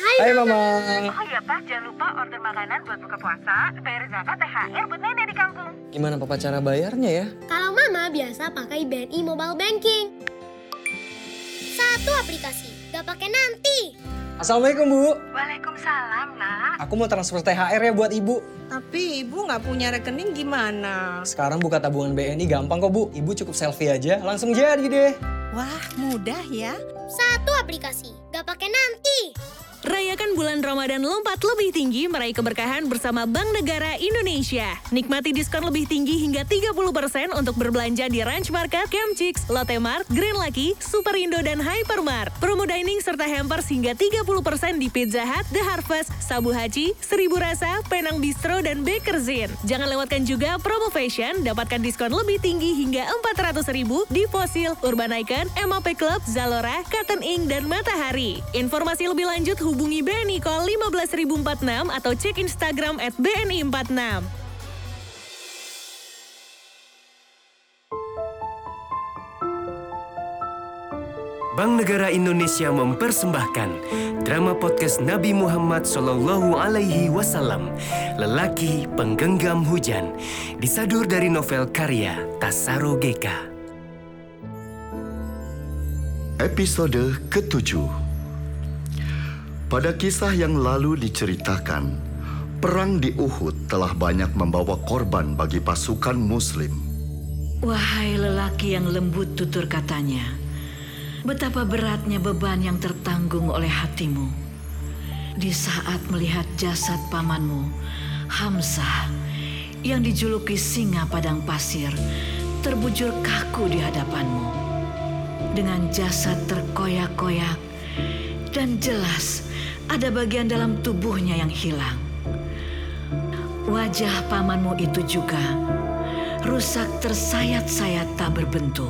Hai Mama. Oh iya Pak, jangan lupa order makanan buat buka puasa, bayar zakat, THR buat nenek di kampung. Gimana Papa cara bayarnya ya? Kalau Mama biasa pakai BNI Mobile Banking. Satu aplikasi, gak pakai nanti. Assalamualaikum Bu. Waalaikumsalam nak. Aku mau transfer THR ya buat Ibu. Tapi ibu nggak punya rekening gimana? Sekarang buka tabungan BNI gampang kok Bu. Ibu cukup selfie aja, langsung jadi deh. Wah, mudah ya. Satu aplikasi, gak pakai nanti. Rayakan bulan Ramadan lompat lebih tinggi meraih keberkahan bersama Bank Negara Indonesia. Nikmati diskon lebih tinggi hingga 30% untuk berbelanja di Ranch Market, Camp Chicks, Lotte Mart, Green Lucky, Superindo, dan Hypermart. Promo dining serta hampers hingga 30% di Pizza Hut, The Harvest, Sabu Haji, Seribu Rasa, Penang Bistro, dan Bakerzin. Jangan lewatkan juga promo fashion, dapatkan diskon lebih tinggi hingga 400 ribu di Fossil, Urban Icon, MAP Club, Zalora, Cotton Ink, dan Matahari. Informasi lebih lanjut hubungi BNI Call 15046 atau cek Instagram at BNI46. Bank Negara Indonesia mempersembahkan drama podcast Nabi Muhammad Sallallahu Alaihi Wasallam, lelaki penggenggam hujan, disadur dari novel karya Tasaro Geka. Episode ketujuh Pada kisah yang lalu diceritakan, perang di Uhud telah banyak membawa korban bagi pasukan Muslim. Wahai lelaki yang lembut tutur katanya, betapa beratnya beban yang tertanggung oleh hatimu. Di saat melihat jasad pamanmu, Hamzah, yang dijuluki singa padang pasir, terbujur kaku di hadapanmu. Dengan jasad terkoyak-koyak dan jelas ada bagian dalam tubuhnya yang hilang. Wajah pamanmu itu juga rusak tersayat-sayat tak berbentuk.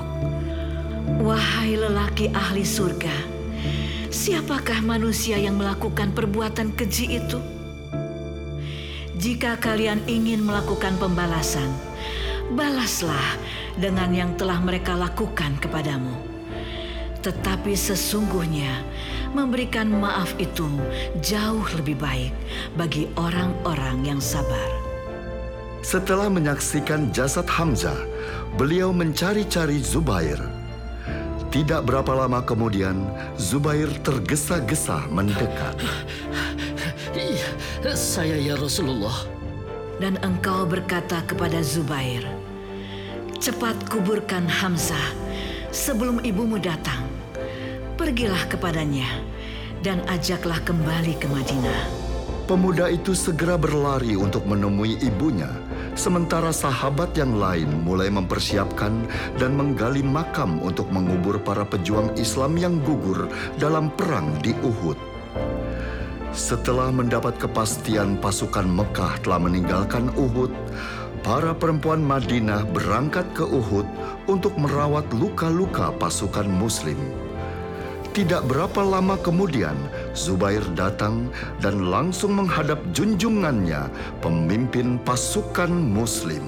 Wahai lelaki ahli surga, siapakah manusia yang melakukan perbuatan keji itu? Jika kalian ingin melakukan pembalasan, balaslah dengan yang telah mereka lakukan kepadamu. Tetapi sesungguhnya memberikan maaf itu jauh lebih baik bagi orang-orang yang sabar. Setelah menyaksikan jasad Hamzah, beliau mencari-cari Zubair. Tidak berapa lama kemudian, Zubair tergesa-gesa mendekat. Iya, saya ya Rasulullah. Dan engkau berkata kepada Zubair, Cepat kuburkan Hamzah sebelum ibumu datang. Pergilah kepadanya dan ajaklah kembali ke Madinah. Pemuda itu segera berlari untuk menemui ibunya, sementara sahabat yang lain mulai mempersiapkan dan menggali makam untuk mengubur para pejuang Islam yang gugur dalam perang di Uhud. Setelah mendapat kepastian pasukan Mekah telah meninggalkan Uhud, para perempuan Madinah berangkat ke Uhud untuk merawat luka-luka pasukan Muslim. Tidak berapa lama kemudian, Zubair datang dan langsung menghadap junjungannya, pemimpin pasukan Muslim.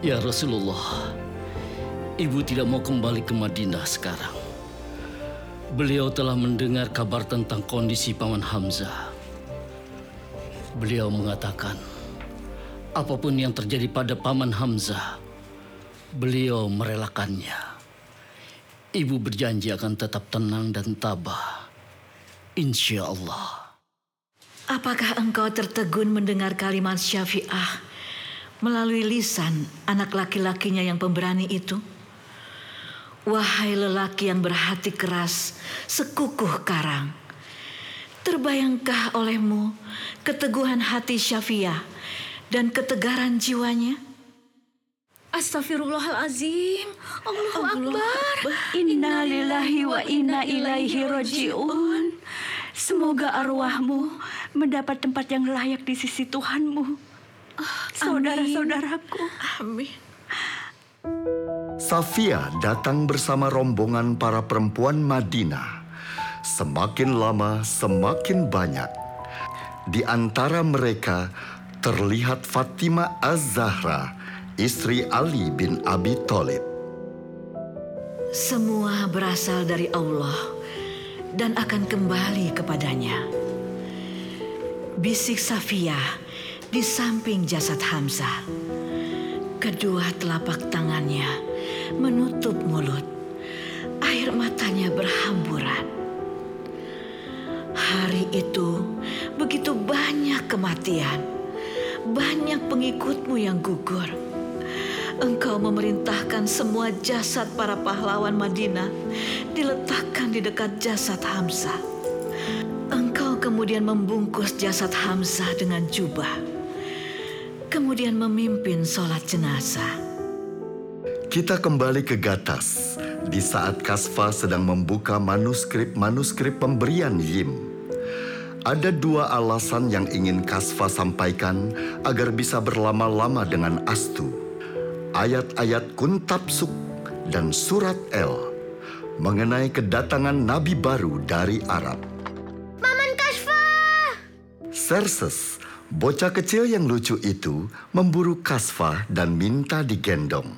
Ya Rasulullah, ibu tidak mau kembali ke Madinah sekarang. Beliau telah mendengar kabar tentang kondisi Paman Hamzah. Beliau mengatakan, apa pun yang terjadi pada Paman Hamzah, beliau merelakannya. Ibu berjanji akan tetap tenang dan tabah. Insya Allah. Apakah engkau tertegun mendengar kalimat syafi'ah melalui lisan anak laki-lakinya yang pemberani itu? Wahai lelaki yang berhati keras, sekukuh karang. Terbayangkah olehmu keteguhan hati Syafiah dan ketegaran jiwanya? Astagfirullahalazim. Allahu Akbar. Inna lillahi wa inna ilaihi roji'un. Semoga arwahmu mendapat tempat yang layak di sisi Tuhanmu. Saudara-saudaraku. Amin. Safia datang bersama rombongan para perempuan Madinah. Semakin lama, semakin banyak. Di antara mereka terlihat Fatima Az-Zahra, istri Ali bin Abi Thalib. Semua berasal dari Allah dan akan kembali kepadanya. Bisik Safia di samping jasad Hamzah. Kedua telapak tangannya menutup mulut. Air matanya berhamburan. Hari itu begitu banyak kematian. Banyak pengikutmu yang gugur. Engkau memerintahkan semua jasad para pahlawan Madinah diletakkan di dekat jasad Hamzah. Engkau kemudian membungkus jasad Hamzah dengan jubah. Kemudian memimpin sholat jenazah. Kita kembali ke Gatas di saat Kasfa sedang membuka manuskrip-manuskrip pemberian Yim. Ada dua alasan yang ingin Kasfa sampaikan agar bisa berlama-lama dengan Astu. Ayat-ayat Kuntabsuk dan Surat El mengenai kedatangan Nabi baru dari Arab. Paman Kasfa! Serses, bocah kecil yang lucu itu memburu Kasfa dan minta digendong.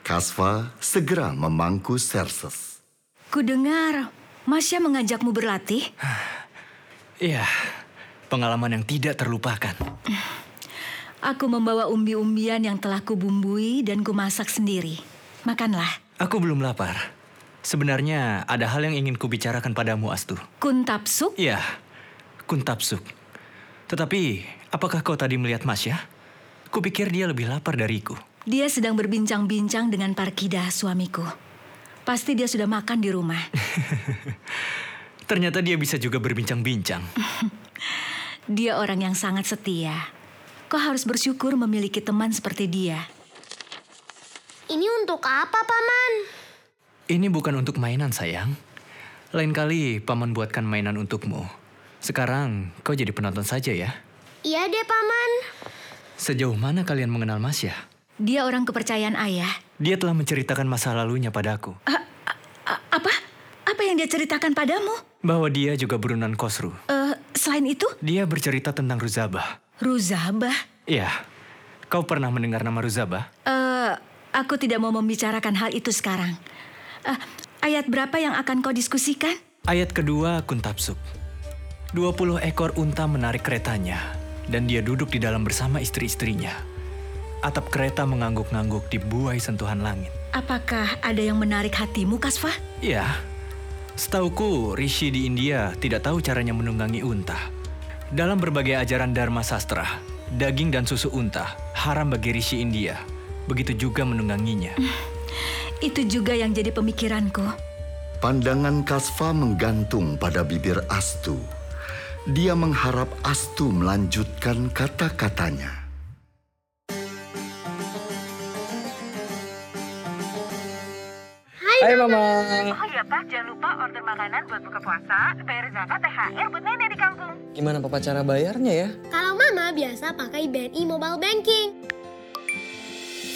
Kasfa segera memangku Serses. Kudengar, Masya mengajakmu berlatih. Iya, pengalaman yang tidak terlupakan. Aku membawa umbi-umbian yang telah kubumbui dan kumasak sendiri. Makanlah. Aku belum lapar. Sebenarnya ada hal yang ingin kubicarakan padamu, Astu. Kuntapsuk? Iya, Kuntapsuk. Tetapi, apakah kau tadi melihat Masya? Kupikir dia lebih lapar dariku. Dia sedang berbincang-bincang dengan Parkida, suamiku. Pasti dia sudah makan di rumah. Ternyata dia bisa juga berbincang-bincang. dia orang yang sangat setia. Kau harus bersyukur memiliki teman seperti dia. Ini untuk apa, Paman? Ini bukan untuk mainan, sayang. Lain kali paman buatkan mainan untukmu. Sekarang kau jadi penonton saja ya. Iya deh, Paman. Sejauh mana kalian mengenal Masya? Dia orang kepercayaan ayah. Dia telah menceritakan masa lalunya padaku. A a apa? Apa yang dia ceritakan padamu? Bahwa dia juga burunan Kosru. Uh, selain itu? Dia bercerita tentang Ruzabah. Ruzabah? Iya. Kau pernah mendengar nama Ruzabah? Uh, aku tidak mau membicarakan hal itu sekarang. Uh, ayat berapa yang akan kau diskusikan? Ayat kedua Kuntapsuk. 20 ekor unta menarik keretanya, dan dia duduk di dalam bersama istri-istrinya. Atap kereta mengangguk-ngangguk di buai sentuhan langit. Apakah ada yang menarik hatimu, Kasfa? Iya. Setauku, Rishi di India tidak tahu caranya menunggangi unta. Dalam berbagai ajaran Dharma Sastra, daging dan susu unta haram bagi Rishi India. Begitu juga menungganginya. Itu juga yang jadi pemikiranku. Pandangan Kasfa menggantung pada bibir Astu. Dia mengharap Astu melanjutkan kata-katanya. Hai Mama. Oh iya Pak, jangan lupa order makanan buat buka puasa, bayar zakat, THR buat nenek di kampung. Gimana Papa cara bayarnya ya? Kalau Mama biasa pakai BNI Mobile Banking.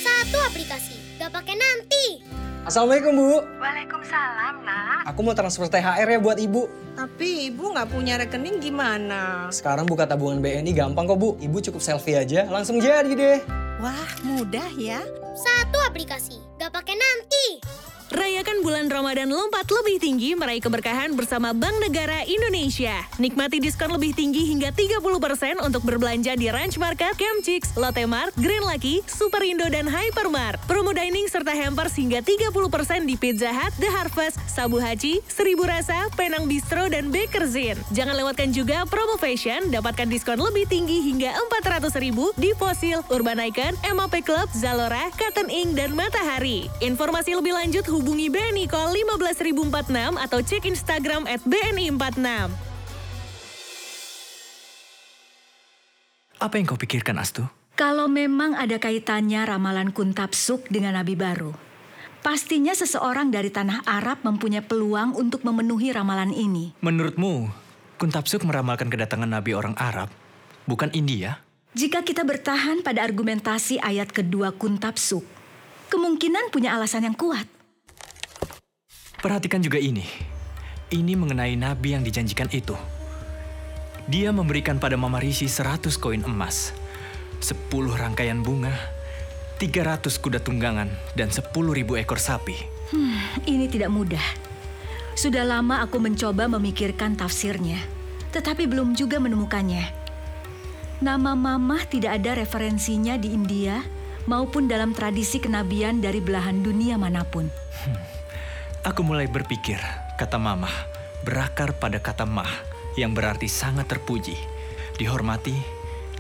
Satu aplikasi, gak pakai nanti. Assalamualaikum Bu. Waalaikumsalam nak. Aku mau transfer THR ya buat Ibu. Tapi ibu nggak punya rekening gimana? Sekarang buka tabungan BNI gampang kok Bu. Ibu cukup selfie aja, langsung jadi deh. Wah, mudah ya. Satu aplikasi, gak pakai nanti. Rayakan bulan Ramadan lompat lebih tinggi meraih keberkahan bersama Bank Negara Indonesia. Nikmati diskon lebih tinggi hingga 30% untuk berbelanja di Ranch Market, Camp Chicks, Lotte Mart, Green Lucky, Superindo, dan Hypermart. Promo dining serta hampers hingga 30% di Pizza Hut, The Harvest, Sabu Haji, Seribu Rasa, Penang Bistro, dan Bakerzin. Jangan lewatkan juga promo fashion, dapatkan diskon lebih tinggi hingga 400 ribu di Fossil, Urban Icon, MAP Club, Zalora, Cotton Ink, dan Matahari. Informasi lebih lanjut hubungi BNI Call 15046 atau cek Instagram at BNI46. Apa yang kau pikirkan, Astu? Kalau memang ada kaitannya ramalan Kuntapsuk dengan Nabi baru, pastinya seseorang dari tanah Arab mempunyai peluang untuk memenuhi ramalan ini. Menurutmu, Kuntapsuk meramalkan kedatangan Nabi orang Arab, bukan India? Jika kita bertahan pada argumentasi ayat kedua Kuntapsuk, kemungkinan punya alasan yang kuat. Perhatikan juga ini. Ini mengenai nabi yang dijanjikan itu. Dia memberikan pada Mama Rishi 100 koin emas, 10 rangkaian bunga, 300 kuda tunggangan, dan 10 ribu ekor sapi. Hmm, ini tidak mudah. Sudah lama aku mencoba memikirkan tafsirnya, tetapi belum juga menemukannya. Nama Mamah tidak ada referensinya di India maupun dalam tradisi kenabian dari belahan dunia mana pun. Aku mulai berpikir, kata Mama, berakar pada kata mah, yang berarti sangat terpuji, dihormati,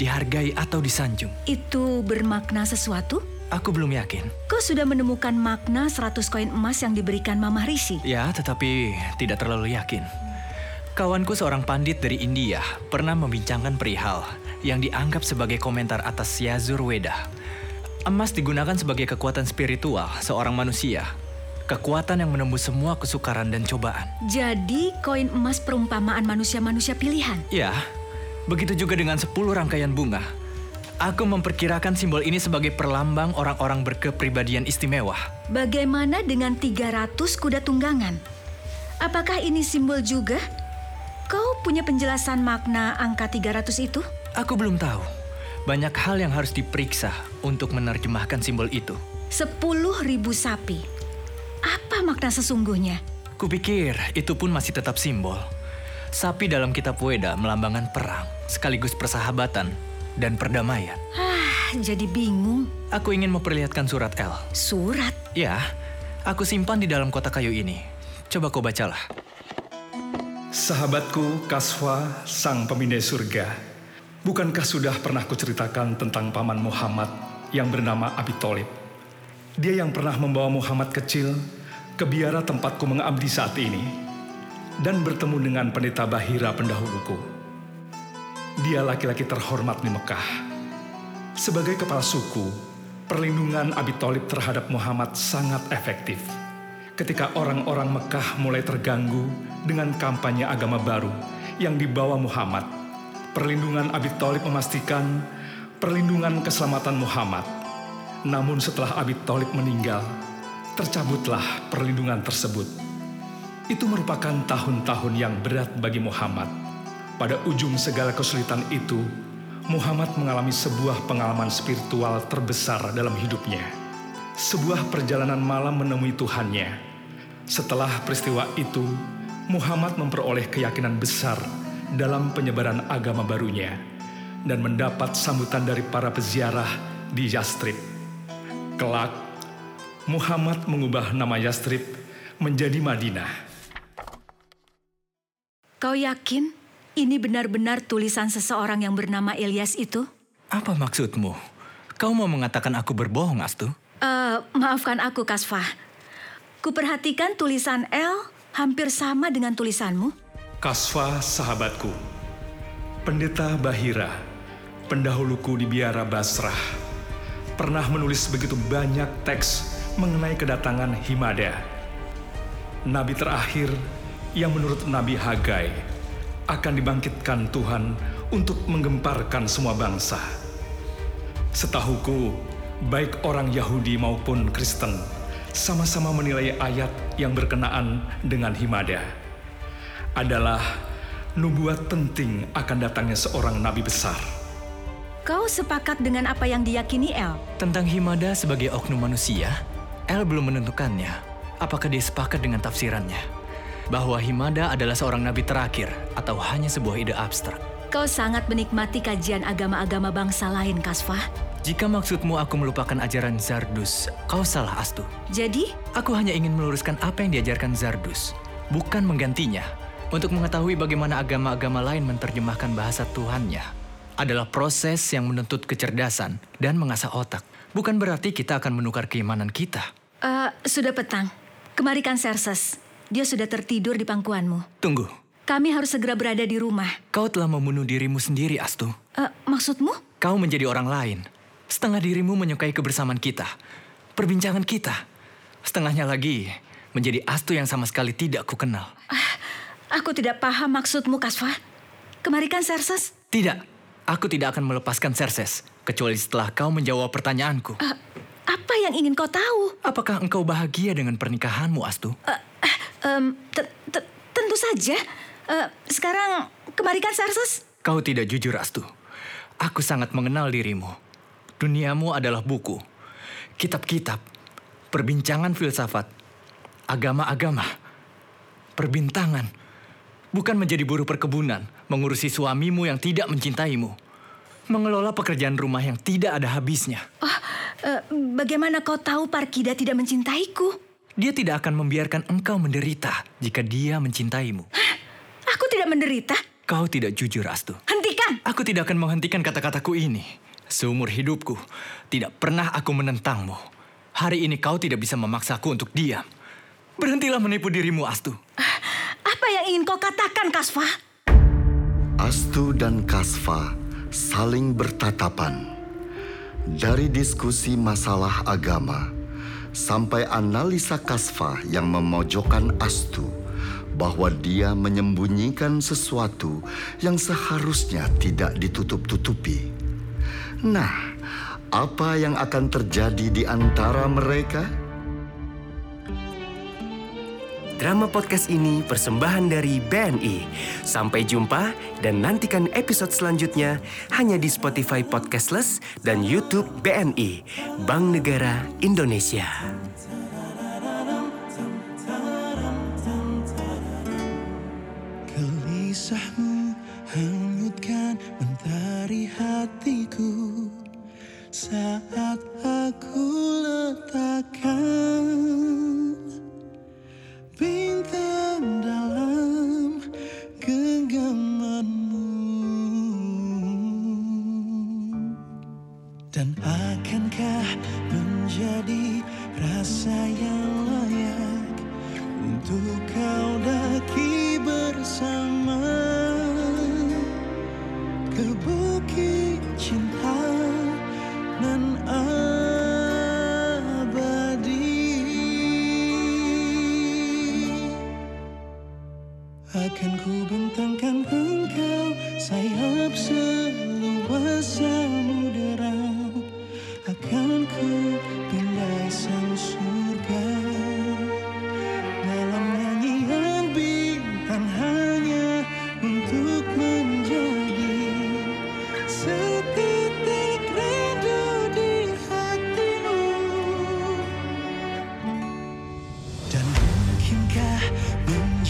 dihargai atau disanjung. Itu bermakna sesuatu? Aku belum yakin. Kau sudah menemukan makna 100 koin emas yang diberikan Mama Rishi? Ya, tetapi tidak terlalu yakin. Kawanku seorang pandit dari India pernah membincangkan perihal yang dianggap sebagai komentar atas Yazur Weda. Emas digunakan sebagai kekuatan spiritual seorang manusia. Kekuatan yang menembus semua kesukaran dan cobaan. Jadi koin emas perumpamaan manusia-manusia pilihan? Ya, begitu juga dengan 10 rangkaian bunga Aku memperkirakan simbol ini sebagai perlambang orang-orang berkepribadian istimewa. Bagaimana dengan 300 kuda tunggangan? Apakah ini simbol juga? Kau punya penjelasan makna angka 300 itu? Aku belum tahu. Banyak hal yang harus diperiksa untuk menerjemahkan simbol itu. 10 ribu sapi. Apa makna sesungguhnya? Kupikir itu pun masih tetap simbol. Sapi dalam kitab Weda melambangkan perang, sekaligus persahabatan, dan perdamaian. Ah, jadi bingung. Aku ingin memperlihatkan surat L. Surat? Ya, aku simpan di dalam kotak kayu ini. Coba kau bacalah. Sahabatku Kaswa, sang pemindai surga. Bukankah sudah pernah kuceritakan tentang paman Muhammad yang bernama Abi Tolib? Dia yang pernah membawa Muhammad kecil ke biara tempatku mengabdi saat ini dan bertemu dengan pendeta Bahira pendahuluku. Dia laki-laki terhormat di Mekah. Sebagai kepala suku, perlindungan Abi Thalib terhadap Muhammad sangat efektif. Ketika orang-orang Mekah mulai terganggu dengan kampanye agama baru yang dibawa Muhammad, perlindungan Abi Thalib memastikan perlindungan keselamatan Muhammad. Namun setelah Abi Thalib meninggal, tercabutlah perlindungan tersebut. Itu merupakan tahun-tahun yang berat bagi Muhammad pada ujung segala kesulitan itu, Muhammad mengalami sebuah pengalaman spiritual terbesar dalam hidupnya. Sebuah perjalanan malam menemui Tuhannya. Setelah peristiwa itu, Muhammad memperoleh keyakinan besar dalam penyebaran agama barunya dan mendapat sambutan dari para peziarah di Yastrib. Kelak, Muhammad mengubah nama Yastrib menjadi Madinah. Kau yakin ini benar-benar tulisan seseorang yang bernama Elias itu? Apa maksudmu? Kau mau mengatakan aku berbohong, Astu? Uh, maafkan aku, Kasfah. Kuperhatikan tulisan L hampir sama dengan tulisanmu. Kasfah, sahabatku. Pendeta Bahira, pendahuluku di biara Basrah, pernah menulis begitu banyak teks mengenai kedatangan Himada. Nabi terakhir yang menurut Nabi Hagai akan dibangkitkan Tuhan untuk menggemparkan semua bangsa. Setahuku, baik orang Yahudi maupun Kristen sama-sama menilai ayat yang berkenaan dengan Himada adalah nubuat penting akan datangnya seorang nabi besar. Kau sepakat dengan apa yang diyakini El? Tentang Himada sebagai oknum manusia, El belum menentukannya. Apakah dia sepakat dengan tafsirannya? bahwa Himada adalah seorang nabi terakhir atau hanya sebuah ide abstrak. Kau sangat menikmati kajian agama-agama bangsa lain, Kasfah. Jika maksudmu aku melupakan ajaran Zardus, kau salah Astu. Jadi? Aku hanya ingin meluruskan apa yang diajarkan Zardus, bukan menggantinya. Untuk mengetahui bagaimana agama-agama lain menerjemahkan bahasa Tuhannya adalah proses yang menuntut kecerdasan dan mengasah otak. Bukan berarti kita akan menukar keimanan kita. Uh, sudah petang. Kemarikan Serses. Dia sudah tertidur di pangkuanmu. Tunggu. Kami harus segera berada di rumah. Kau telah membunuh dirimu sendiri, Astu. Uh, maksudmu? Kau menjadi orang lain. Setengah dirimu menyukai kebersamaan kita. Perbincangan kita. Setengahnya lagi menjadi Astu yang sama sekali tidak kukenal. Uh, aku tidak paham maksudmu, Kasva. Kemarikan Serses? Tidak. Aku tidak akan melepaskan Serses. Kecuali setelah kau menjawab pertanyaanku. Uh, apa yang ingin kau tahu? Apakah engkau bahagia dengan pernikahanmu, Astu? Uh, Um, tentu saja. Uh, sekarang kemarikan Sarsus. Kau tidak jujur, Astu. Aku sangat mengenal dirimu. Duniamu adalah buku, kitab-kitab, perbincangan filsafat, agama-agama. perbintangan. Bukan menjadi buruh perkebunan, mengurusi suamimu yang tidak mencintaimu. Mengelola pekerjaan rumah yang tidak ada habisnya. Oh, uh, bagaimana kau tahu Parkida tidak mencintaiku? Dia tidak akan membiarkan engkau menderita jika dia mencintaimu. Hah? Aku tidak menderita? Kau tidak jujur, Astu. Hentikan! Aku tidak akan menghentikan kata-kataku ini. Seumur hidupku, tidak pernah aku menentangmu. Hari ini kau tidak bisa memaksaku untuk diam. Berhentilah menipu dirimu, Astu. Apa yang ingin kau katakan, Kasfa? Astu dan Kasfa saling bertatapan. Dari diskusi masalah agama sampai analisa Kasfa yang memojokkan Astu bahwa dia menyembunyikan sesuatu yang seharusnya tidak ditutup-tutupi. Nah, apa yang akan terjadi di antara mereka? Drama podcast ini persembahan dari BNI. Sampai jumpa dan nantikan episode selanjutnya hanya di Spotify Podcastless dan YouTube BNI, Bank Negara Indonesia.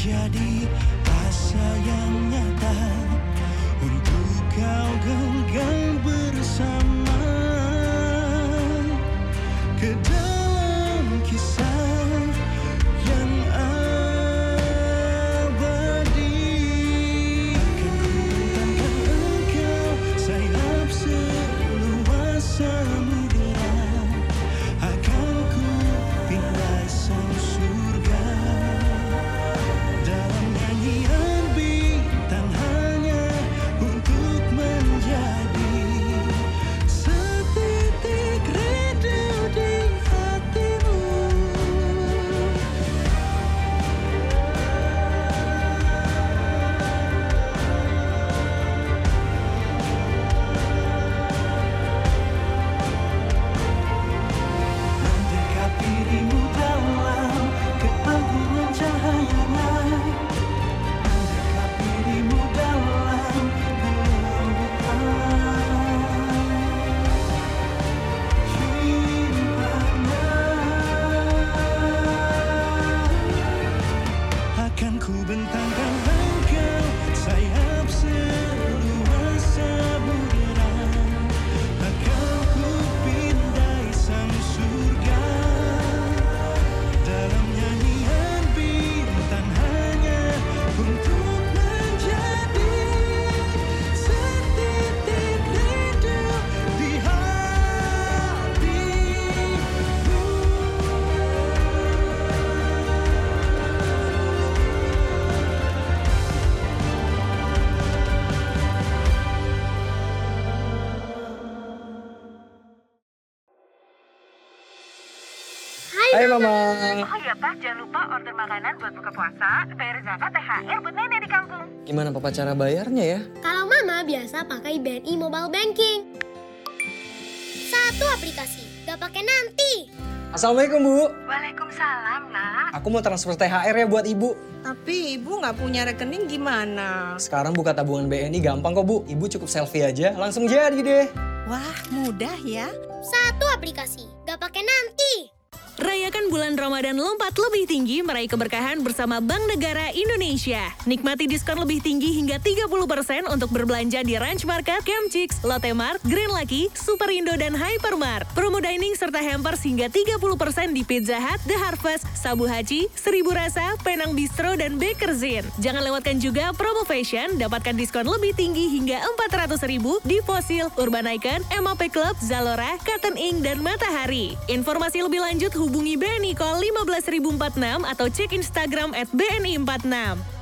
Menjadi rasa yang nyata untuk kau genggam Hai Mama. Oh iya Pak, jangan lupa order makanan buat buka puasa, bayar zakat, THR buat nenek di kampung. Gimana papa cara bayarnya ya? Kalau mama biasa pakai BNI Mobile Banking. Satu aplikasi, gak pakai nanti. Assalamualaikum Bu. Waalaikumsalam nak. Aku mau transfer THR ya buat ibu. Tapi ibu nggak punya rekening gimana? Sekarang buka tabungan BNI gampang kok Bu. Ibu cukup selfie aja, langsung jadi deh. Wah, mudah ya. Satu aplikasi, gak pakai nanti. Rayakan bulan Ramadan lompat lebih tinggi meraih keberkahan bersama Bank Negara Indonesia. Nikmati diskon lebih tinggi hingga 30% untuk berbelanja di Ranch Market, Camp Chicks, Lotte Mart, Green Lucky, Superindo, dan Hypermart. Promo dining serta hampers hingga 30% di Pizza Hut, The Harvest, Sabu Haji, Seribu Rasa, Penang Bistro, dan Bakerzin. Jangan lewatkan juga promo fashion, dapatkan diskon lebih tinggi hingga 400 ribu di Fossil, Urban Icon, MAP Club, Zalora, Cotton Ink, dan Matahari. Informasi lebih lanjut hubungi BNI Call 15046 atau cek Instagram at BNI 46.